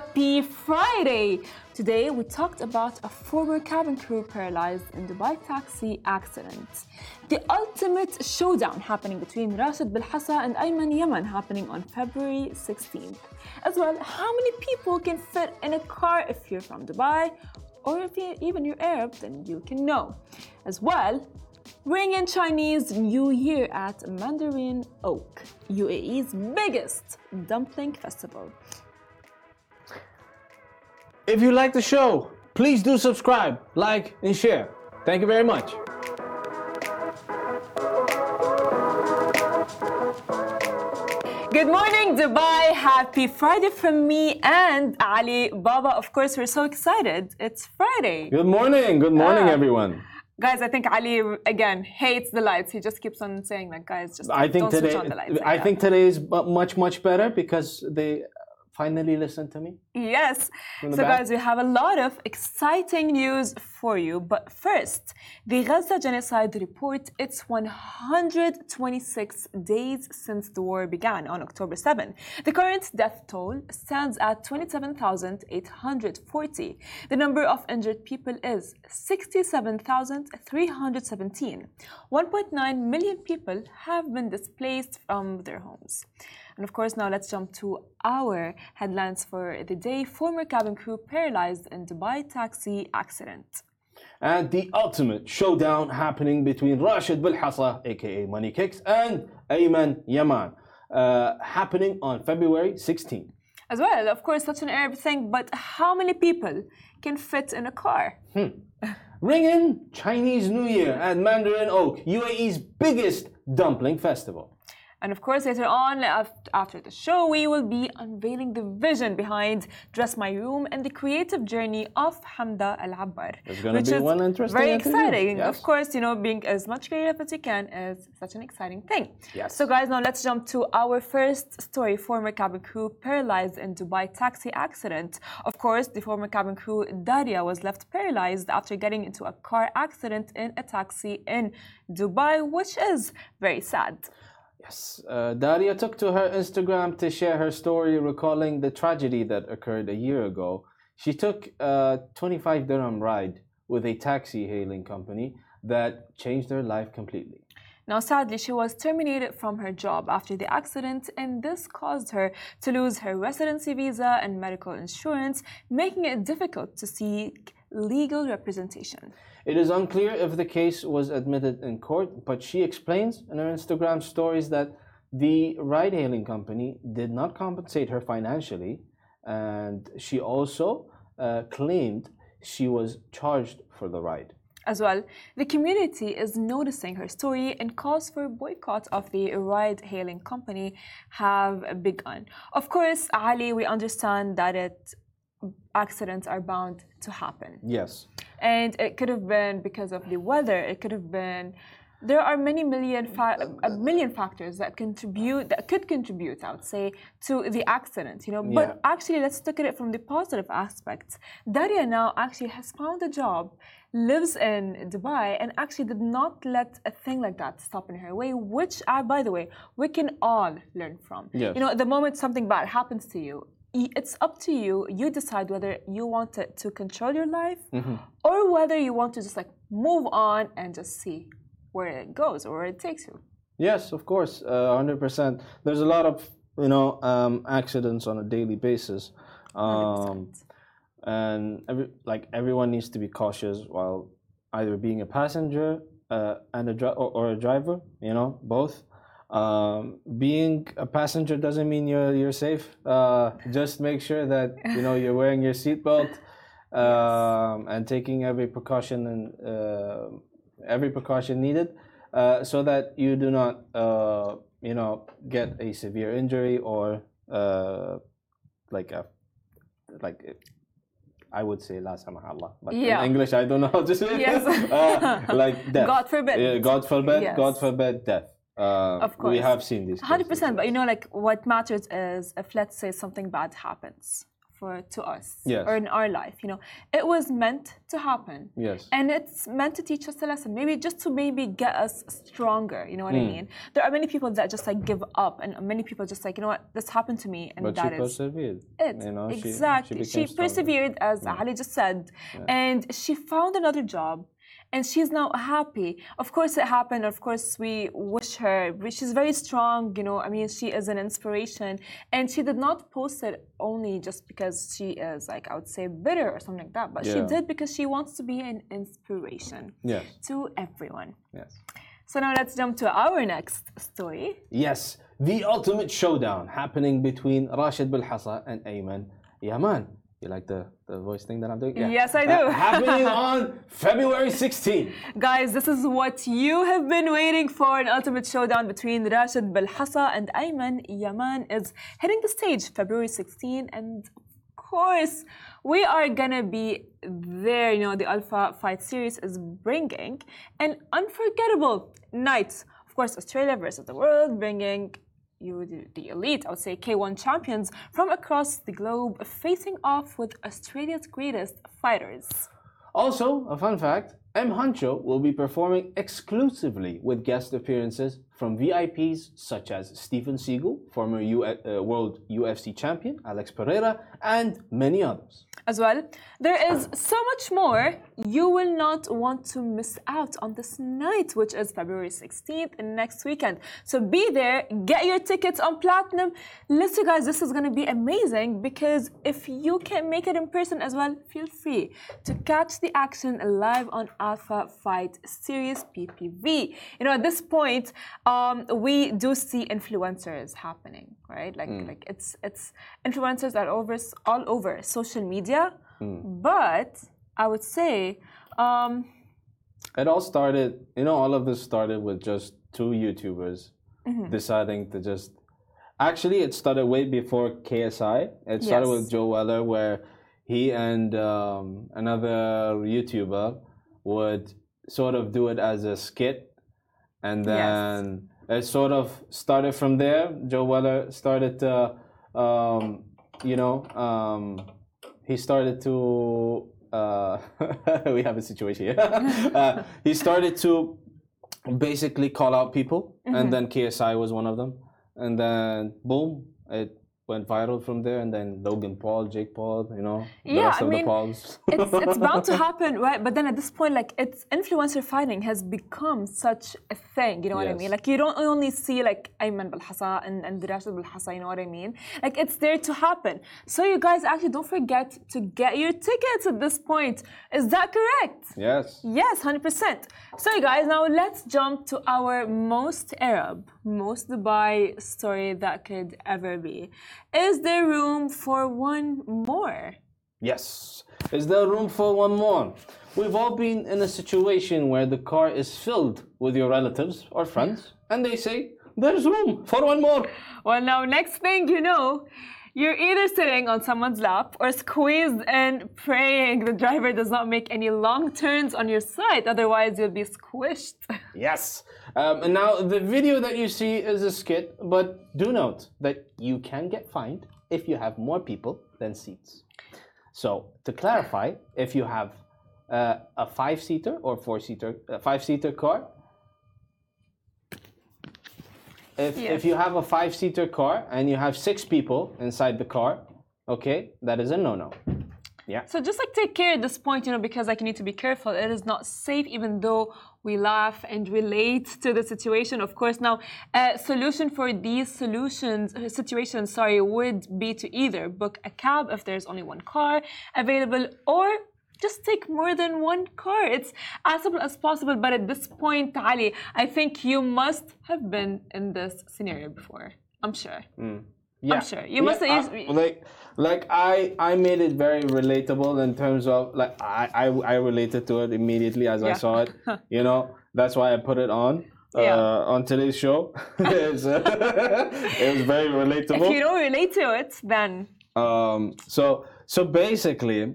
Happy Friday! Today we talked about a former cabin crew paralyzed in Dubai taxi accident. The ultimate showdown happening between Rashed Belhasa and Ayman Yaman happening on February 16th. As well, how many people can fit in a car if you're from Dubai or if you, even you're Arab, then you can know. As well, Ring in Chinese New Year at Mandarin Oak, UAE's biggest dumpling festival. If you like the show, please do subscribe, like, and share. Thank you very much. Good morning, Dubai. Happy Friday from me and Ali Baba. Of course, we're so excited. It's Friday. Good morning. Good morning, Ah. everyone. Guys, I think Ali again hates the lights. He just keeps on saying that, guys, just I think don't today. switch on the lights. I think today is much much better because they finally listen to me. Yes. So, back. guys, we have a lot of exciting news for you. But first, the Gaza genocide report its 126 days since the war began on October 7. The current death toll stands at 27,840. The number of injured people is 67,317. 1.9 million people have been displaced from their homes. And of course, now let's jump to our headlines for the day. Former cabin crew paralyzed in Dubai taxi accident. And the ultimate showdown happening between Rashed Belhasa, aka Money Kicks, and Ayman Yaman, uh, happening on February 16th. As well, of course, such an Arab thing, but how many people can fit in a car? Ring in Chinese New Year at Mandarin Oak, UAE's biggest dumpling festival. And of course, later on, after the show, we will be unveiling the vision behind Dress My Room and the creative journey of Hamda Al Abbar. There's gonna which be is one interesting Very exciting. yes. Of course, you know, being as much creative as you can is such an exciting thing. Yes. So, guys, now let's jump to our first story former cabin crew paralyzed in Dubai taxi accident. Of course, the former cabin crew Daria was left paralyzed after getting into a car accident in a taxi in Dubai, which is very sad. Yes, uh, Daria took to her Instagram to share her story recalling the tragedy that occurred a year ago. She took a 25 dirham ride with a taxi hailing company that changed her life completely. Now, sadly, she was terminated from her job after the accident, and this caused her to lose her residency visa and medical insurance, making it difficult to seek legal representation. It is unclear if the case was admitted in court, but she explains in her Instagram stories that the ride hailing company did not compensate her financially, and she also uh, claimed she was charged for the ride. As well, the community is noticing her story and calls for boycott of the ride hailing company have begun. Of course, Ali, we understand that it accidents are bound to happen. Yes. And it could have been because of the weather it could have been there are many million a million factors that contribute that could contribute i would say to the accident you know but Yeah. actually let's look at it from the positive aspects daria now actually has found a job lives in dubai and actually did not let a thing like that stop in her way which uh, by the way we can all learn from Yes. you know the moment something bad happens to you it's up to you you decide whether you want it to control your life or whether you want to just like move on and just see where it goes or where it takes you. Yes, of course, uh, hundred percent. There's a lot of you know um, accidents on a daily basis, um, and every like everyone needs to be cautious while either being a passenger uh, and a or, or a driver. You know, both. Um, being a passenger doesn't mean you're you're safe. Uh, just make sure that you know you're wearing your seatbelt um, and taking every precaution and uh, every precaution needed uh, so that you do not, uh, you know, get a severe injury or uh, like a like I would say la samahallah, but Yeah. in English I don't know how to say it. Yes. uh, like death. God forbid. Yeah, God forbid. Yes. God forbid death. Uh, Of course. We have seen this. Hundred cases, percent. But you know, like what matters is if let's say something bad happens for to us Yes. or in our life. You know, it was meant to happen. Yes. And it's meant to teach us a lesson, maybe just to maybe get us stronger. You know what I Hmm. mean? There are many people that just like give up, and many people just like, you know what, this happened to me, and But that she is persevered. it. You know, exactly. She, She, stronger. persevered, as Ali just said, and she found another job. And she's now happy. Of course, it happened. Of course, we wish her. She's very strong, you know. I mean, she is an inspiration. And she did not post it only just because she is, like, I would say, bitter or something like that. But she did because she wants to be an inspiration Yes. to everyone. Yes. So now let's jump to our next story. Yes, the ultimate showdown happening between Rashed Belhasa and Ayman Yaman. You like the, the voice thing that I'm doing? Yes, I do. Happening on February 16. Guys, this is what you have been waiting for. An ultimate showdown between Rashed Belhasa and Ayman Yaman is hitting the stage February 16. And of course, we are gonna be there. You know, the Alpha Fight Series is bringing an unforgettable night. Of course, Australia versus the world, bringing you the- elite, I would say K1 champions from across the globe facing off with Australia's greatest fighters. Also, a fun fact M. Huncho will be performing exclusively with guest appearances from VIPs such as Stephen Siegel, former U- uh, World UFC champion, Alex Pereira, and many others. as well. There is so much more. You will not want to miss out on this night, which is February 16th and next weekend. So be there, get your tickets on Platinum. Listen, guys, this is going to be amazing because if you can make it in person as well, feel free to catch the action live on Alpha Fight Series PPV. You know, at this point, um, we do see influencers happening, right? Like, like it's it's influencers are over all over social media, but I would say, um, It all started, you know, all of this started with just two YouTubers Mm-hmm. deciding to just. Actually, it started way before KSI. It started Yes. with Joe Weller, where he and um, another YouTuber would sort of do it as a skit. And Yes. then it sort of started from there. Joe Weller started to, um, you know, um, he started to. Uh, we have a situation here. uh, he started to basically call out people, Mm-hmm. and then KSI was one of them, and then boom, it went viral from there. And then Logan Paul, Jake Paul, you know, the Yeah, rest I of mean, the Pauls. it's, it's bound to happen, right? But then at this point, like it's influencer fighting has become such a thing. You know what I mean? Like you don't only see like Ayman Balhassa and, and Rashed Belhasa. You know what I mean? Like it's there to happen. So you guys actually don't forget to get your tickets at this point. Is that correct? yes. Yes, 100%. So, you guys, now let's jump to our most Arab, most Dubai story that could ever be. Is there room for one more? Yes. Is there room for one more? We've all been in a situation where the car is filled with your relatives or friends, and they say, There's room for one more. Well, now, next thing you know, you're either sitting on someone's lap or squeezed and praying the driver does not make any long turns on your side, otherwise, you'll be squished. Yes. Um, and now the video that you see is a skit, but do note that you can get fined if you have more people than seats. So to clarify, if you have uh, a five-seater or four-seater, a five-seater car, if, Yes. if you have a five-seater car and you have six people inside the car, okay, that is a no-no. So just like take care at this point, you know, because like you need to be careful. It is not safe, even though we laugh and relate to the situation. Of course, now a solution for these solutions uh, situations, sorry, would be to either book a cab if there's only one car available, or just take more than one car. It's as simple as possible. But at this point, Ali, I think you must have been in this scenario before. I'm sure. Yeah. sure. You must Yeah, have- I- like like I I made it very relatable in terms of like I I, I related to it immediately as I saw it. You know that's why I put it on. Uh, on today's show, It's, uh, it was very relatable. If you don't relate to it, then Um, so so basically,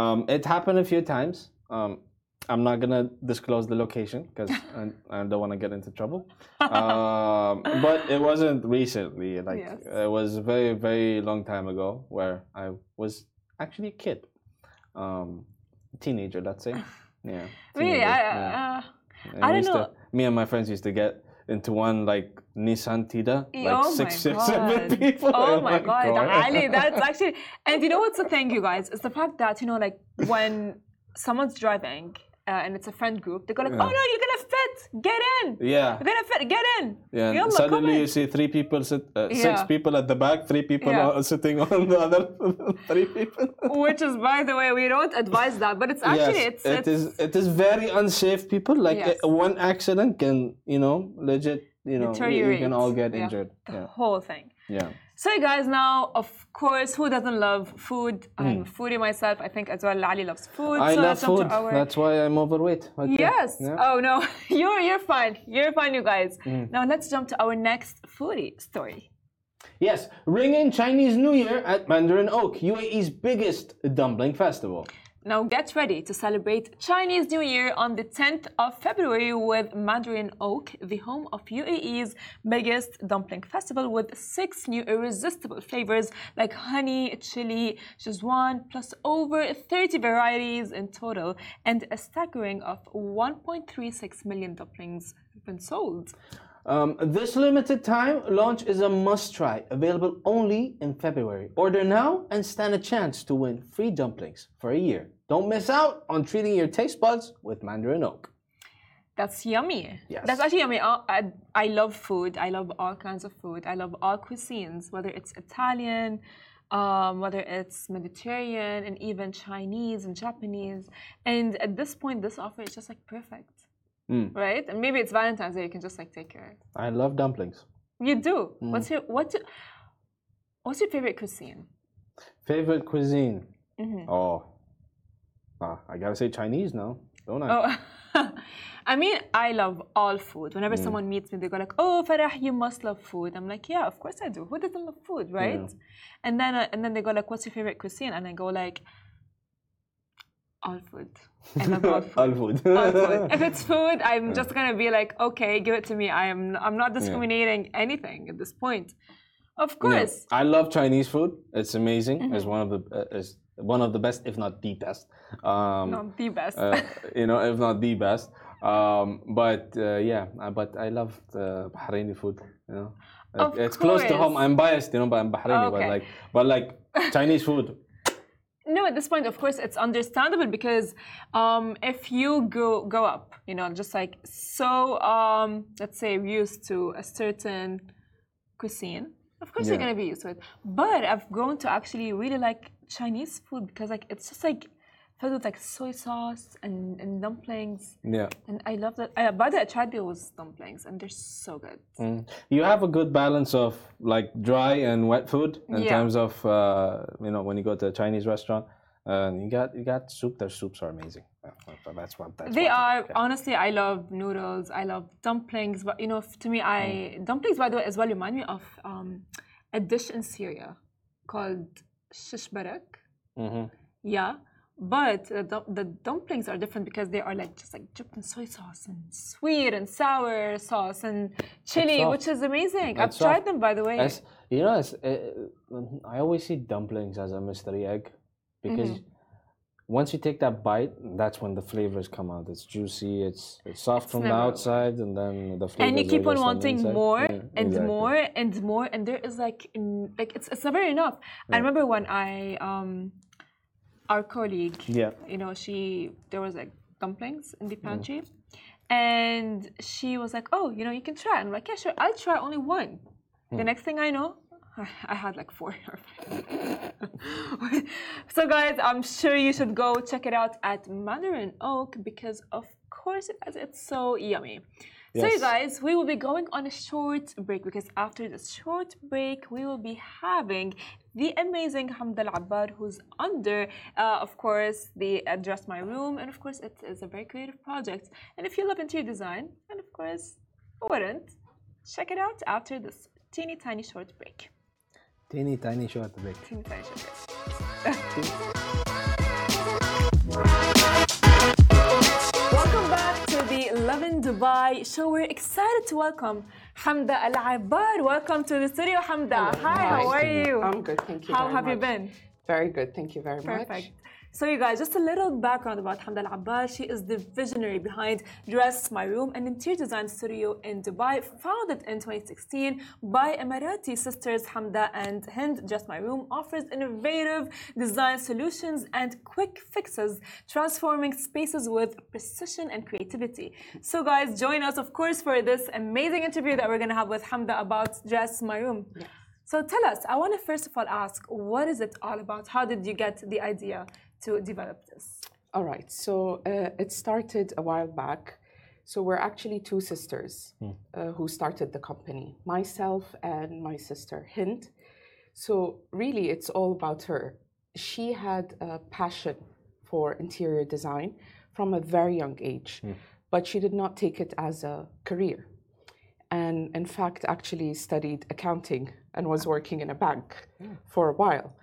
um, it happened a few times. Um, I'm not gonna disclose the location because I, I don't want to get into trouble. Um, but it wasn't recently. Like Yes. it was a very very long time ago where I was actually a kid, um, teenager. Let's say. Yeah. Really, I, yeah. uh, I don't used to- know. me and my friends used to get into one like Nissan Tiida, like oh six, my six, god. seven people. Oh in my god, car. Ali, that's actually and you know what's the thing, you guys? It's the fact that, you know, like when someone's driving uh, and it's a friend group, they go like, Yeah. Oh no, you're gonna fit, get in. yeah. You're gonna fit, get in. Yeah, Yalla, suddenly you see three people sit, uh, six people at the back, three people Yeah. are sitting on the other three people. Which is by the way, we don't advise that, but it's actually yes, it's, it it is it is very unsafe. People like Yes. uh, one accident can, you know, legit, you know, you, you can all get Yeah. injured. the Yeah, whole thing. yeah. So you guys now, of course, who doesn't love food? I'm a foodie myself. I think as well Ali loves food. Hmm. I so love let's jump to food. our- That's why I'm overweight. Yeah, Yes. yeah. Oh no, you're you're fine. You're fine, you guys. Hmm. Now let's jump to our next foodie story. Yes, ring in Chinese New Year at Mandarin Oak, UAE's biggest dumpling festival. Now get ready to celebrate Chinese New Year on the 10th of February with Mandarin Oak, the home of UAE's biggest dumpling festival, with six new irresistible flavors like honey, chili, Szechuan, plus over 30 varieties in total, and a staggering of 1.36 million dumplings have been sold. Um, this limited time launch is a must try, available only in February. Order now and stand a chance to win free dumplings for a year. Don't miss out on treating your taste buds with Mandarin Oak. That's yummy. Yes. That's actually yummy. I, I, I love food. I love all kinds of food. I love all cuisines, whether it's Italian, um, whether it's Mediterranean, and even Chinese and Japanese. And at this point, this offer is just like perfect. Mm. Right? And maybe it's Valentine's Day, you can just like take care. I love dumplings. You do. Mm. What's your what? What's your favorite cuisine? Favorite cuisine? Mhm. Oh, ah, I gotta say Chinese now, don't I? Oh, I mean, I love all food. Mm. Whenever someone meets me, they go like, "Oh, Farah, you must love food." I'm like, "Yeah, of course I do. Who doesn't love food, right?" And then, uh, and then they go like, "What's your favorite cuisine?" And I go like, "All food. I love all food." All food. All food. If it's food, I'm just gonna be like, "Okay, give it to me." I am. I'm not discriminating anything at this point. Of Yeah. course. I love Chinese food. It's amazing. Mm-hmm. It's one of the uh, is one of the best, if not the best. Um, No, the best. uh, you know, if not the best. Um, but uh, yeah, uh, but I love the Bahraini food. You know, Of it's close to home. I'm biased, you know, but I'm Bahraini. But like, but like Chinese food. No, at this point, of course, it's understandable because um, if you go go up, you know, just like so, um, let's say used to a certain cuisine, of course you're gonna be used to it. But I've grown to actually really like Chinese food because like it's just like filled with like soy sauce and, and dumplings, Yeah. and I love that. Uh, by the way, I tried those dumplings, and they're so good. Mm. You have a good balance of like dry and wet food in Yeah. terms of uh, you know when you go to a Chinese restaurant. And you got you got soup. Their soups are amazing. That's what that's They are yeah. honestly. I love noodles. I love dumplings. But you know, to me, I Mm. dumplings by the way as well remind me of um, a dish in Syria called shish barak. Mhm. Yeah, but the, the dumplings are different because they are like just like dripped in soy sauce and sweet and sour sauce and chili, which is amazing. It's I've tried them by the way. As, you know, as, uh, I always see dumplings as a mystery egg because Mm-hmm. once you take that bite, that's when the flavors come out. It's juicy. It's it's soft from the outside, and then the flavors. and you keep on wanting more Yeah, and exactly. more and more and there is like in, like it's, it's never enough i remember when i um our colleague Yeah. you know she there was like dumplings in Mm. the pantry and she was like oh you know you can try i'm like yeah sure i'll try only one Hmm. the next thing i know I had like four or five. so, guys, I'm sure you should go check it out at Mandarin Oak because, of course. It's so yummy. So, you guys, we will be going on a short break because after this short break, we will be having the amazing Hamda Al Abbar, who's under, uh, of course, the Address My Room. And of course, it is a very creative project. And if you love interior design, and of course, who wouldn't, check it out after this teeny tiny short break. Teeny tiny short break. Teeny tiny short break. Dubai show. We're excited to welcome Hamda Al Abbar. Welcome to the studio, Hamda. Hi, how are you? I'm good, thank you. How have you been? Very good, thank you very Perfect. much. So, you guys, just a little background about Hamda Al Abbar. She is the visionary behind Dress My Room, an interior design studio in Dubai, founded in 2016 by Emirati sisters Hamda and Hind. Dress My Room offers innovative design solutions and quick fixes, transforming spaces with precision and creativity. So, guys, join us, of course, for this amazing interview that we're going to have with Hamda about Dress My Room. So tell us, I want to first of all ask, what is it all about? How did you get the idea to develop this? All right, so uh, it started a while back. So we're actually two sisters uh, who started the company, myself and my sister Hind. So really, it's all about her. She had a passion for interior design from a very young age, but she did not take it as a career. And in fact, actually studied accounting and was working in a bank for a while.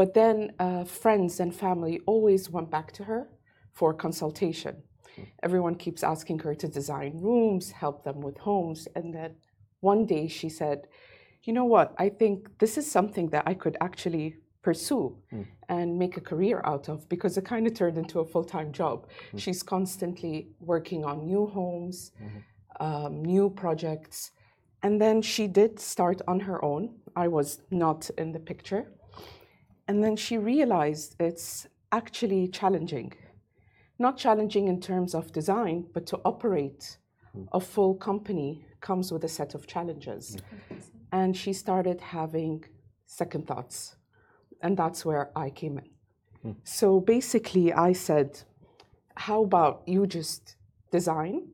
But then uh, friends and family always went back to her for consultation. Everyone keeps asking her to design rooms, help them with homes. And then one day she said, You know what? I think this is something that I could actually pursue and make a career out of because it kind of turned into a full time job. She's constantly working on new homes, um, new projects. And then she did start on her own. I was not in the picture. And then she realized it's actually challenging. Not challenging in terms of design, but to operate hmm. a full company comes with a set of challenges. And she started having second thoughts. And that's where I came in. Hmm. So basically, I said, How about you just design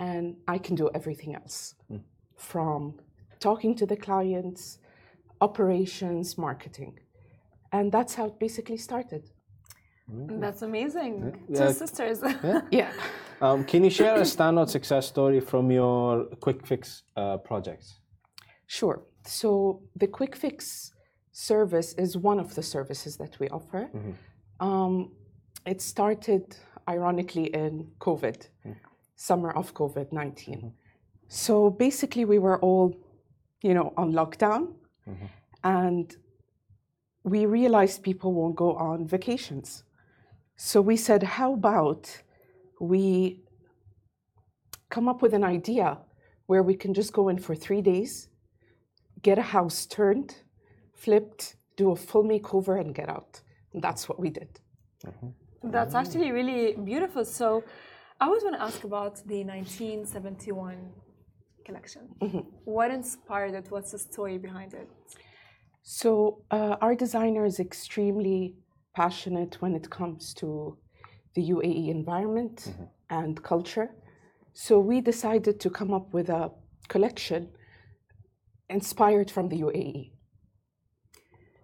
and I can do everything else hmm. from talking to the clients, operations, marketing. And that's how it basically started. That's amazing. Yeah. Two Yeah. sisters. Yeah. Um, can you share a standout success story from your quick fix uh, projects? Sure. So the quick fix service is one of the services that we offer. Um, it started ironically in COVID, summer of COVID 19. So basically, we were all, you know, on lockdown, and we realized people won't go on vacations. So we said, how about we come up with an idea where we can just go in for three days, get a house turned, flipped, do a full makeover, and get out. And that's what we did. Mm-hmm. That's actually really beautiful. So, I always want to ask about the 1971 collection. Mm-hmm. What inspired it? What's the story behind it? So, uh, our designer is extremely passionate when it comes to the UAE environment and culture. So, we decided to come up with a collection inspired from the. UAE.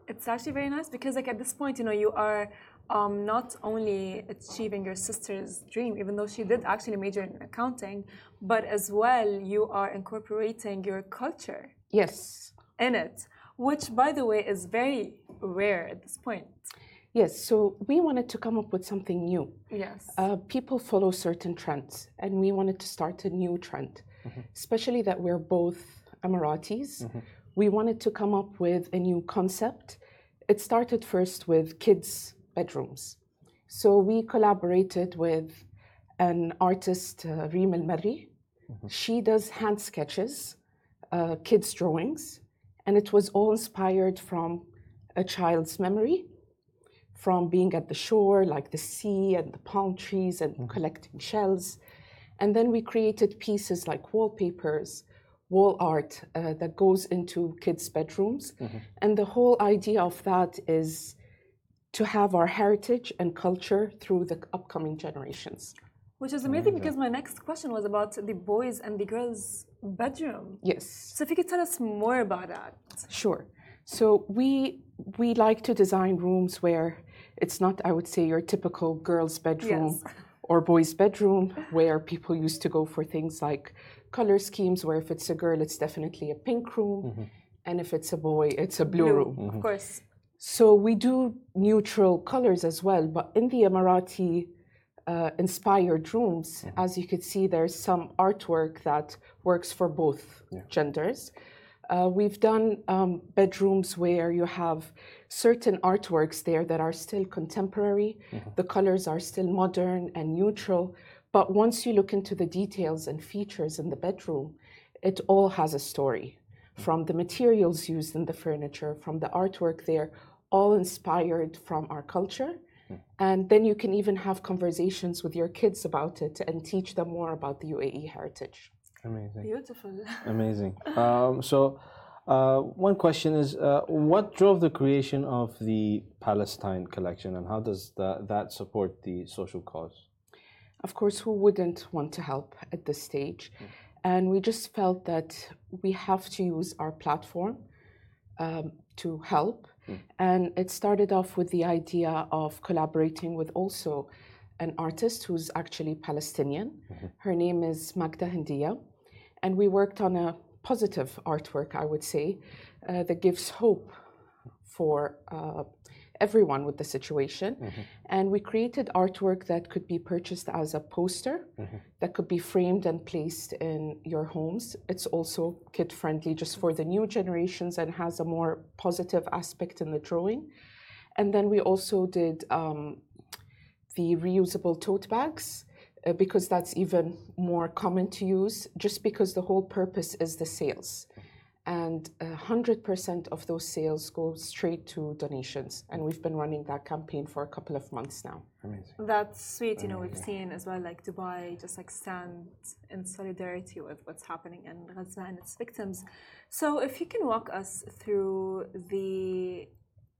It's actually very nice because, like, at this point, you know, you are um, not only achieving your sister's dream, even though she did actually major in accounting, but as well, you are incorporating your culture Yes, in it, which, by the way, is very rare at this point. yes. So, we wanted to come up with something new. Yes. Uh, people follow certain trends, and we wanted to start a new trend, especially that we're both Emiratis. We wanted to come up with a new concept. It started first with kids' bedrooms. So we collaborated with an artist, uh, Reem El Marri. She does hand sketches, uh, kids' drawings, and it was all inspired from a child's memory from being at the shore, like the sea and the palm trees and collecting shells. And then we created pieces like wallpapers, wall art uh, that goes into kids' bedrooms. And the whole idea of that is to have our heritage and culture through the upcoming generations. Which is amazing because my next question was about the boys and the girls' bedroom. Yes. So if you could tell us more about that. Sure. So we we like to design rooms where it's not, I would say, your typical girl's bedroom Yes. or boy's bedroom, where people used to go for things like color schemes. Where if it's a girl, it's definitely a pink room, mm-hmm. and if it's a boy, it's a blue, room. Of mm-hmm. course. So we do neutral colors as well, but in the Emirati uh, inspired rooms, as you could see, there's some artwork that works for both genders. Uh, we've done um, bedrooms where you have certain artworks there that are still contemporary. The colors are still modern and neutral. But once you look into the details and features in the bedroom, it all has a story from the materials used in the furniture, from the artwork there, all inspired from our culture. And then you can even have conversations with your kids about it and teach them more about the UAE heritage. Amazing. Beautiful. Amazing. Um, so, uh, one question is, uh, what drove the creation of the Palestine collection, and how does that, that support the social cause? Of course, who wouldn't want to help at this stage? And we just felt that we have to use our platform um, to help. And it started off with the idea of collaborating with also an artist who's actually Palestinian. Her name is Magda Hindiya. And we worked on a positive artwork, I would say, uh, that gives hope for uh, everyone with the situation. And we created artwork that could be purchased as a poster, that could be framed and placed in your homes. It's also kid friendly just for the new generations and has a more positive aspect in the drawing. And then we also did um, the reusable tote bags. uh, because that's even more common to use, just because the whole purpose is the sales. And uh, 100% of those sales go straight to donations. And we've been running that campaign for a couple of months now. Amazing. That's sweet. You know, we've seen as well, like Dubai, just like stand in solidarity with what's happening in Gaza and its victims. So, if you can walk us through the,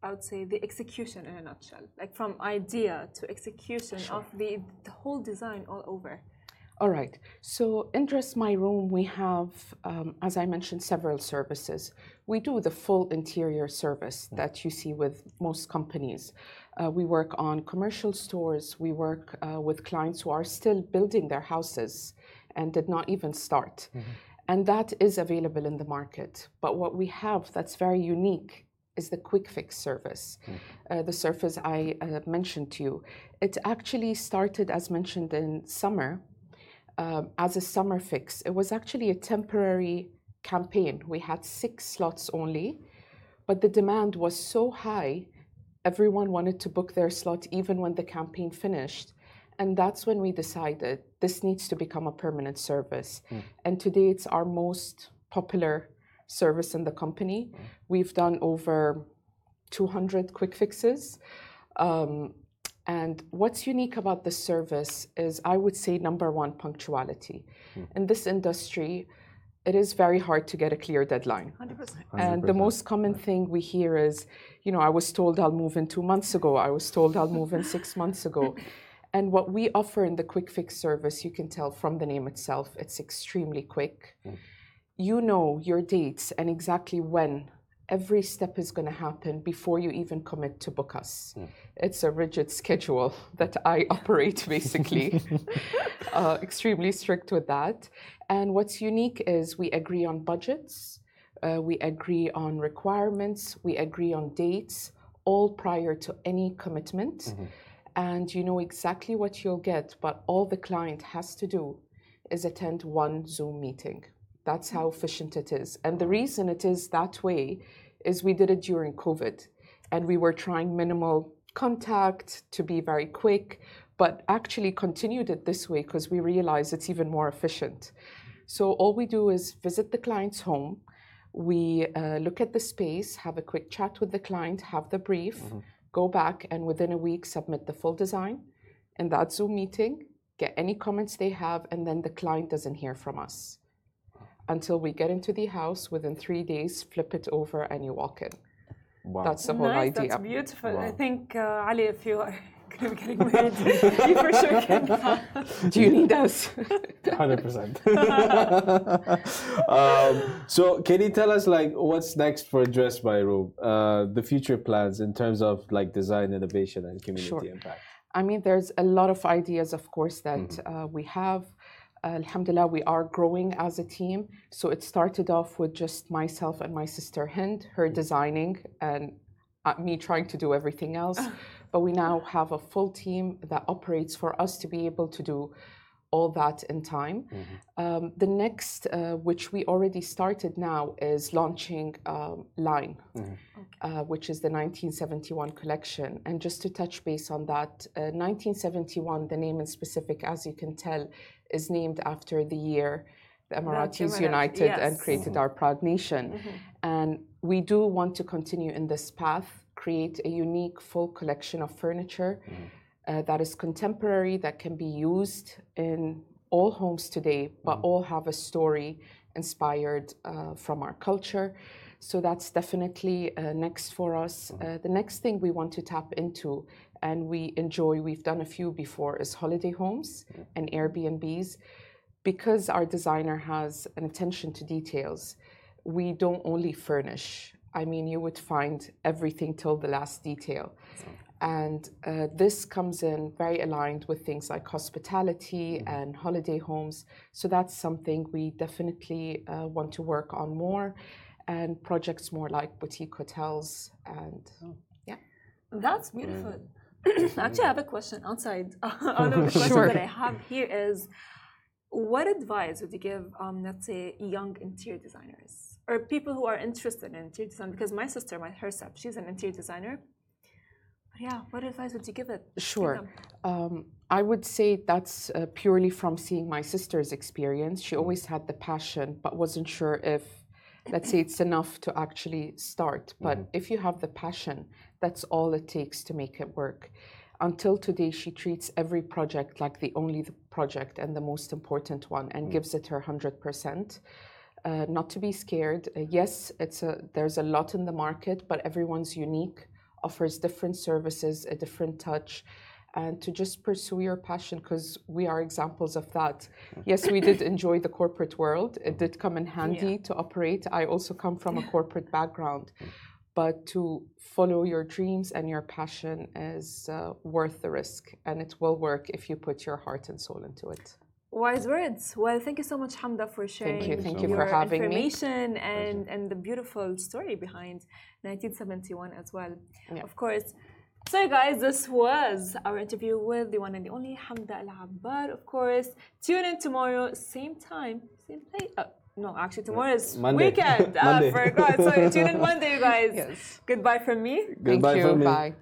I would say, the execution in a nutshell, like from idea to execution of the, the whole design all over. All right. So in Dress My Room, we have, um, as I mentioned, several services. We do the full interior service that you see with most companies. Uh, we work on commercial stores. We work uh, with clients who are still building their houses and did not even start. And that is available in the market. But what we have that's very unique is the quick fix service, uh, the service I uh, mentioned to you. It actually started, as mentioned, in summer um, as a summer fix. It was actually a temporary campaign. We had six slots only, but the demand was so high, everyone wanted to book their slot even when the campaign finished. And that's when we decided this needs to become a permanent service. And today it's our most popular service in the company. We've done over 200 quick fixes. Um, and what's unique about the service is, I would say, number one, punctuality. Hmm. In this industry, it is very hard to get a clear deadline. 100%. And the most common thing we hear is, you know, I was told I'll move in two months ago. I was told I'll move in six months ago. And what we offer in the quick fix service, you can tell from the name itself, it's extremely quick. Hmm. You know your dates and exactly when every step is going to happen before you even commit to book us. It's a rigid schedule that I operate basically, uh, extremely strict with that. And what's unique is we agree on budgets, uh, we agree on requirements, we agree on dates, all prior to any commitment. And you know exactly what you'll get, but all the client has to do is attend one Zoom meeting. That's how efficient it is. And the reason it is that way is we did it during COVID and we were trying minimal contact to be very quick, but actually continued it this way because we realize it's even more efficient. So all we do is visit the client's home. We uh, look at the space, have a quick chat with the client, have the brief, go back, and within a week submit the full design in that Zoom meeting, get any comments they have, and then the client doesn't hear from us until we get into the house. Within three days, flip it over, and you walk in. Wow. That's the whole nice, idea. That's beautiful. I think, uh, Ali, if you are going to be getting married, you for sure can. Do you need us? Hundred percent. Um, So, can you tell us like what's next for Dress My Room? Uh, the future plans in terms of like design, innovation, and community Sure. impact. I mean, there's a lot of ideas, of course, that uh, we have. Uh, Alhamdulillah, we are growing as a team. So it started off with just myself and my sister Hind, her designing and uh, me trying to do everything else. But we now have a full team that operates for us to be able to do all that in time. Mm-hmm. Um, the next, uh, which we already started now, is launching um, Line, Mm-hmm. uh, which is the 1971 collection. And just to touch base on that, uh, 1971, the name in specific, as you can tell, is named after the year the Emiratis Emirates, united and yes. created our proud nation. And we do want to continue in this path, create a unique full collection of furniture uh, that is contemporary, that can be used in all homes today, but all have a story inspired uh, from our culture. So that's definitely uh, next for us. Uh, the next thing we want to tap into and we enjoy, we've done a few before, is holiday homes and Airbnbs. Because our designer has an attention to details, we don't only furnish. I mean, you would find everything till the last detail. And uh, this comes in very aligned with things like hospitality and holiday homes. So that's something we definitely uh, want to work on more and projects more like boutique hotels and yeah. That's beautiful. Actually, I have a question outside. Out of the questions Sure. that I have here is, what advice would you give, um, let's say, young interior designers or people who are interested in interior design? Because my sister, my herself, she's an interior designer. But yeah, what advice would you give it? Sure. Um, I would say that's uh, purely from seeing my sister's experience. She always had the passion, but wasn't sure if, let's say, it's enough to actually start. But if you have the passion, that's all it takes to make it work. Until today, she treats every project like the only project and the most important one and gives it her 100%. Uh, not to be scared. Uh, yes, it's a, there's a lot in the market, but everyone's unique, offers different services, a different touch, and to just pursue your passion because we are examples of that. Yes, we did enjoy the corporate world. It did come in handy to operate. I also come from a corporate background, but to follow your dreams and your passion is uh, worth the risk, and it will work if you put your heart and soul into it. Wise words. Well, thank you so much, Hamda, for sharing thank you. Thank you your for having me. information and, and the beautiful story behind 1971 as well. Yeah. Of course. So, guys, this was our interview with the one and the only Hamda Al Abbar. Of course, tune in tomorrow, same time, same place. Uh, no, actually, tomorrow is Monday. weekend. I Monday. forgot. So, tune in Monday, you guys. Yes. Goodbye from me. Goodbye Thank you. from me. Bye.